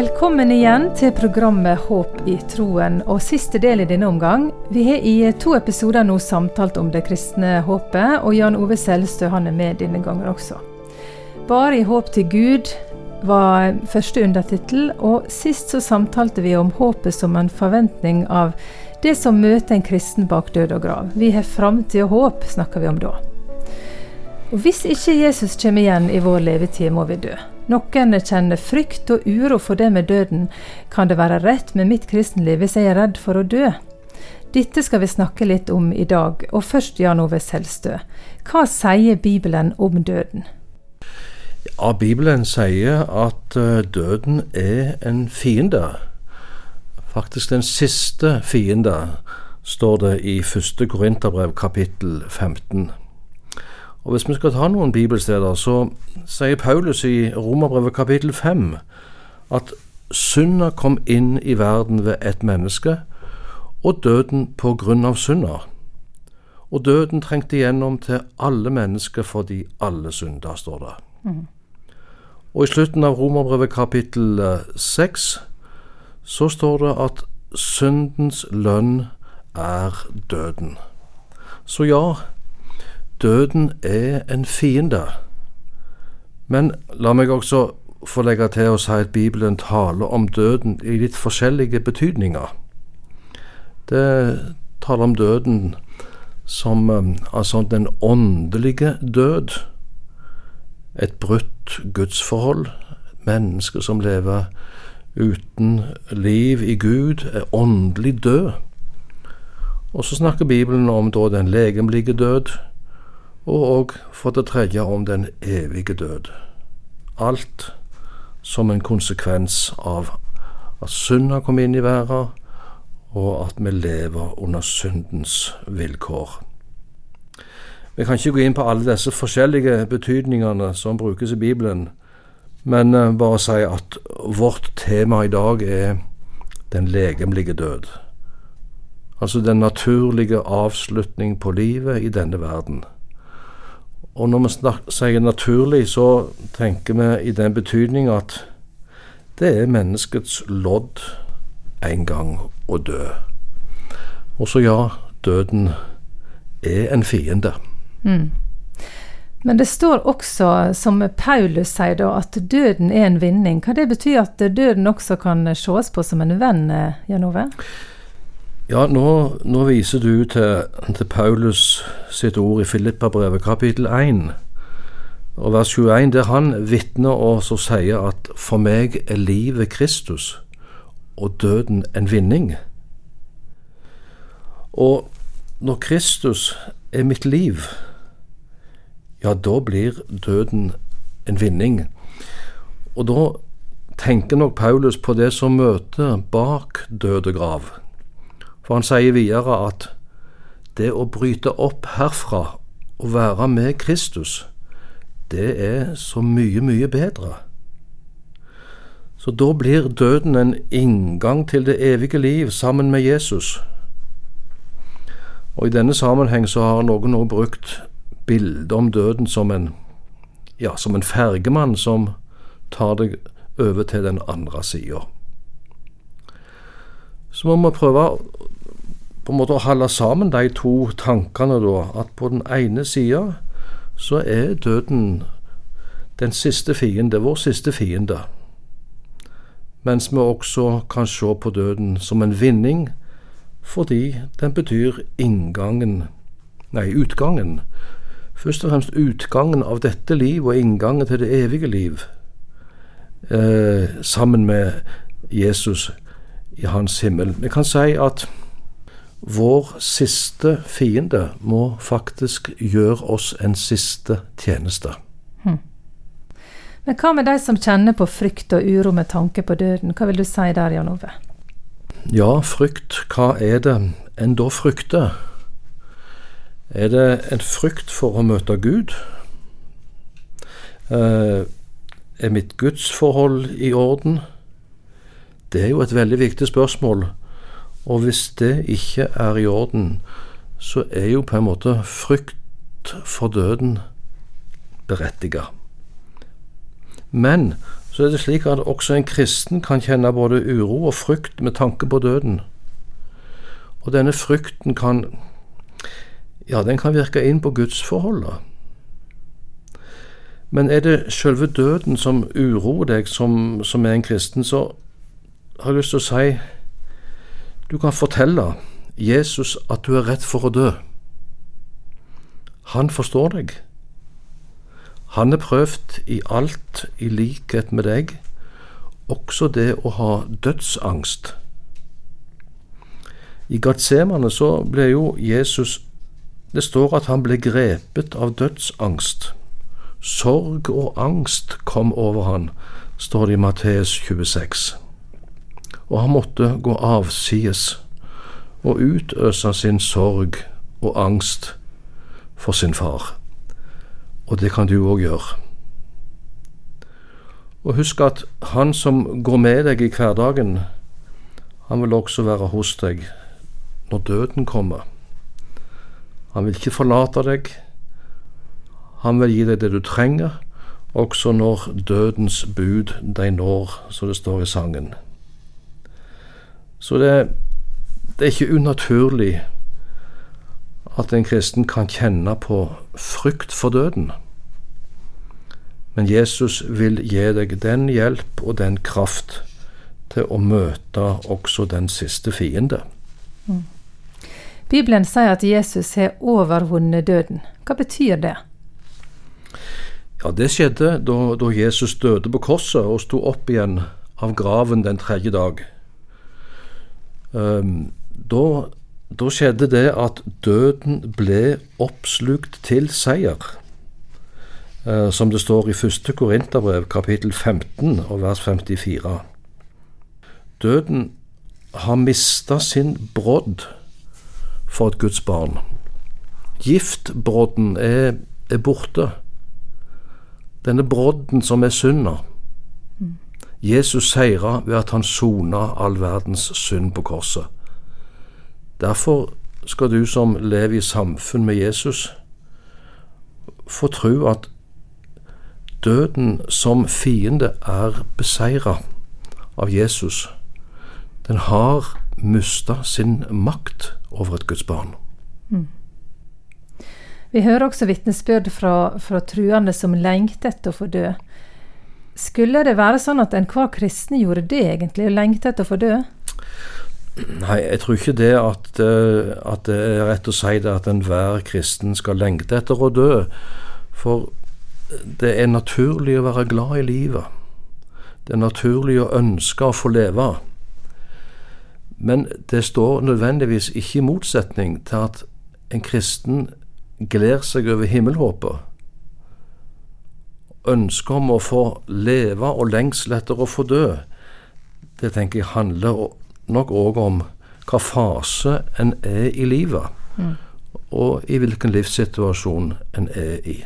Velkommen igjen til programmet Håp i troen, og siste del i denne omgang. Vi har i to episoder nå samtalt om det kristne håpet, og Jan Ove Selstø han er med denne gangen også. Bare i håp til Gud var første undertittel, og sist så samtalte vi om håpet som en forventning av det som møter en kristen bak død og grav. Vi har framtid og håp, snakker vi om da. Og Hvis ikke Jesus kommer igjen i vår levetid, må vi dø. Noen kjenner frykt og uro for det med døden. Kan det være rett med mitt kristenliv hvis jeg er redd for å dø? Dette skal vi snakke litt om i dag, og først Jan Ove Selstø. Hva sier Bibelen om døden? Ja, Bibelen sier at eh, døden er en fiende. Faktisk den siste fiende, står det i første Korinterbrev kapittel 15. Og Hvis vi skal ta noen bibelsteder, så sier Paulus i Romerbrevet kapittel 5 at synda kom inn i verden ved ett menneske, og døden på grunn av synda. Og døden trengte igjennom til alle mennesker fordi alle synda, står det. Mm. Og i slutten av Romerbrevet kapittel 6 eh, så står det at syndens lønn er døden. Så ja, døden er en fiende. Men la meg også få legge til å si at Bibelen taler om døden i litt forskjellige betydninger. Det taler om døden som um, altså den åndelige død. Et brutt gudsforhold. Mennesker som lever uten liv i Gud, er åndelig død. Og så snakker Bibelen om da den legemlige død, og òg for det tredje om den evige død. Alt som en konsekvens av at synda kom inn i verden, og at vi lever under syndens vilkår. Vi kan ikke gå inn på alle disse forskjellige betydningene som brukes i Bibelen, men eh, bare si at vårt tema i dag er den legemlige død. Altså den naturlige avslutning på livet i denne verden. Og når vi sier naturlig, så tenker vi i den betydning at det er menneskets lodd en gang å dø. Og så ja, døden er en fiende. Mm. Men det står også, som Paulus sier, da, at døden er en vinning. Hva det betyr at døden også kan ses på som en venn, Jan Ove? Ja, nå, nå viser du til, til, Paulus sitt ord i Filippabrevet kapittel 1 og vers 21, der han vitner og så sier at for meg er livet Kristus og døden en vinning. Og når Kristus er mitt liv, ja, da blir døden en vinning. Og da tenker nok Paulus på det som møter bak døde grav. For han sier videre at det å bryte opp herfra og være med Kristus, det er så mye, mye bedre. Så da blir døden en inngang til det evige liv sammen med Jesus. Og I denne sammenheng så har noen også brukt bildet om døden som en, ja, som en fergemann som tar deg over til den andre sida. Så må vi prøve på en måte å holde sammen de to tankene, da. At på den ene sida så er døden den siste fiende, vår siste fiende. Mens vi også kan se på døden som en vinning, fordi den betyr inngangen, nei, utgangen. Først og fremst utgangen av dette liv og inngangen til det evige liv, eh, sammen med Jesus i hans himmel. Vi kan si at vår siste fiende må faktisk gjøre oss en siste tjeneste. Hm. Men hva med de som kjenner på frykt og uro med tanke på døden? Hva vil du si der, Jan Ove? Ja, frykt, hva er det en da frykter? Er det en frykt for å møte Gud? Eh, er mitt gudsforhold i orden? Det er jo et veldig viktig spørsmål og hvis det ikke er i orden, så er jo på en måte frykt for døden berettiget. Men så er det slik at også en kristen kan kjenne både uro og frykt med tanke på døden. Og denne frykten kan ja, den kan virke inn på gudsforholdet. Men er det selve døden som uroer deg som, som er en kristen, så har jeg lyst til å si du kan fortelle Jesus at du er redd for å dø. Han forstår deg. Han er prøvd i alt i likhet med deg, også det å ha dødsangst. I Gatsemane så ble jo Jesus Det står at han ble grepet av dødsangst. Sorg og angst kom over han, står det i Matteus 26. Og han måtte gå avsides og utøse sin sorg og angst for sin far. Og det kan du òg gjøre. Og husk at han som går med deg i hverdagen, han vil også være hos deg når døden kommer. Han vil ikke forlate deg. Han vil gi deg det du trenger, også når dødens bud deg når, som det står i sangen. Så det, det er ikke unaturlig at en kristen kan kjenne på frykt for døden. Men Jesus vil gi deg den hjelp og den kraft til å møte også den siste fiende. Mm. Bibelen sier at Jesus har overvunnet døden. Hva betyr det? Ja, Det skjedde da, da Jesus døde på korset og sto opp igjen av graven den tredje dag. Da da skjedde det at døden ble oppslukt til seier. Eh, som det står i første Korinterbrev, kapittel 15 og vers 54. Døden har mista sin brodd for et Guds barn. Giftbrodden er, er borte. Denne brodden som er synda. Jesus seira ved at han sona all verdens synd på korset. Derfor skal du som lever i samfunn med Jesus, få tro at døden som fiende er beseira av Jesus. Den har mista sin makt over et Guds barn. Mm. Vi hører også vitnesbyrd fra, fra truende som lengter etter å få dø. Skulle det være sånn at enhver kristen gjorde det, egentlig, og lengte etter å få dø? Nei, jeg tror ikke det at, eh, at, det er rett å si det at enhver kristen skal lengte etter å dø. For det er naturlig å være glad i livet. Det er naturlig å ønske å få leve. Men det står nødvendigvis ikke i motsetning til at en kristen gleder seg over himmelhåpet. Ønsket om å få leve og lengsel etter å få dø, det tenker jeg handler nok òg om hva fase en er i livet, mm. og i hvilken livssituasjon en er i.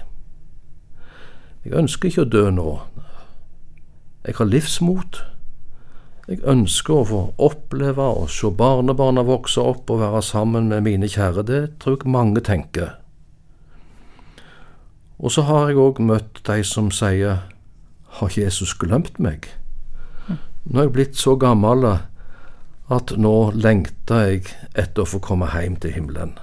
Jeg ønsker ikke å dø nå. Jeg har livsmot. Jeg ønsker å få oppleve og se barnebarna vokse opp og være sammen med mine kjære. Det tror jeg mange tenker. Og så har jeg òg møtt de som sier Har Jesus glemt meg? Nå er jeg blitt så gammel at nå lengter jeg etter å få komme hjem til himmelen.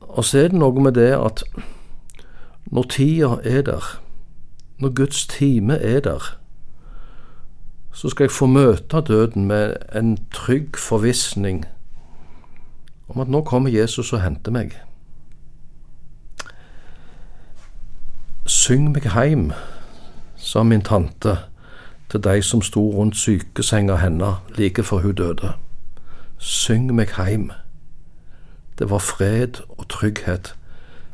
Og så er det noe med det at når tida er der, når Guds time er der, så skal jeg få møte døden med en trygg forvissning om at nå kommer Jesus og henter meg. Syng meg heim, sa min tante til de som sto rundt sykesenga hennes like før hun døde. Syng meg heim. Det var fred og trygghet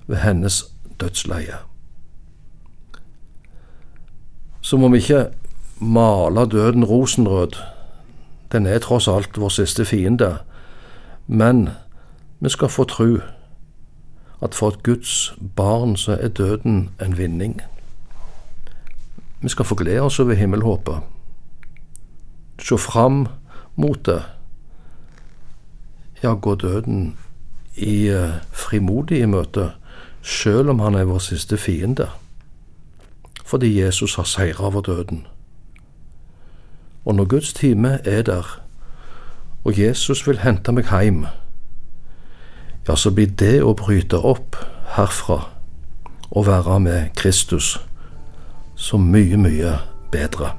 ved hennes dødsleie. Så må vi ikke male døden rosenrød. Den er tross alt vår siste fiende. Men vi skal få tro at for et Guds barn så er døden en vinning. Vi skal få glede oss over himmelhåpet. Se fram mot det. Ja, gå døden i frimodig i møte, sjøl om han er vår siste fiende. fordi Jesus har seira over døden. Og når Guds time er der, og Jesus vil hente meg hjem, ja, så blir det å bryte opp herfra og være med Kristus så mye, mye bedre.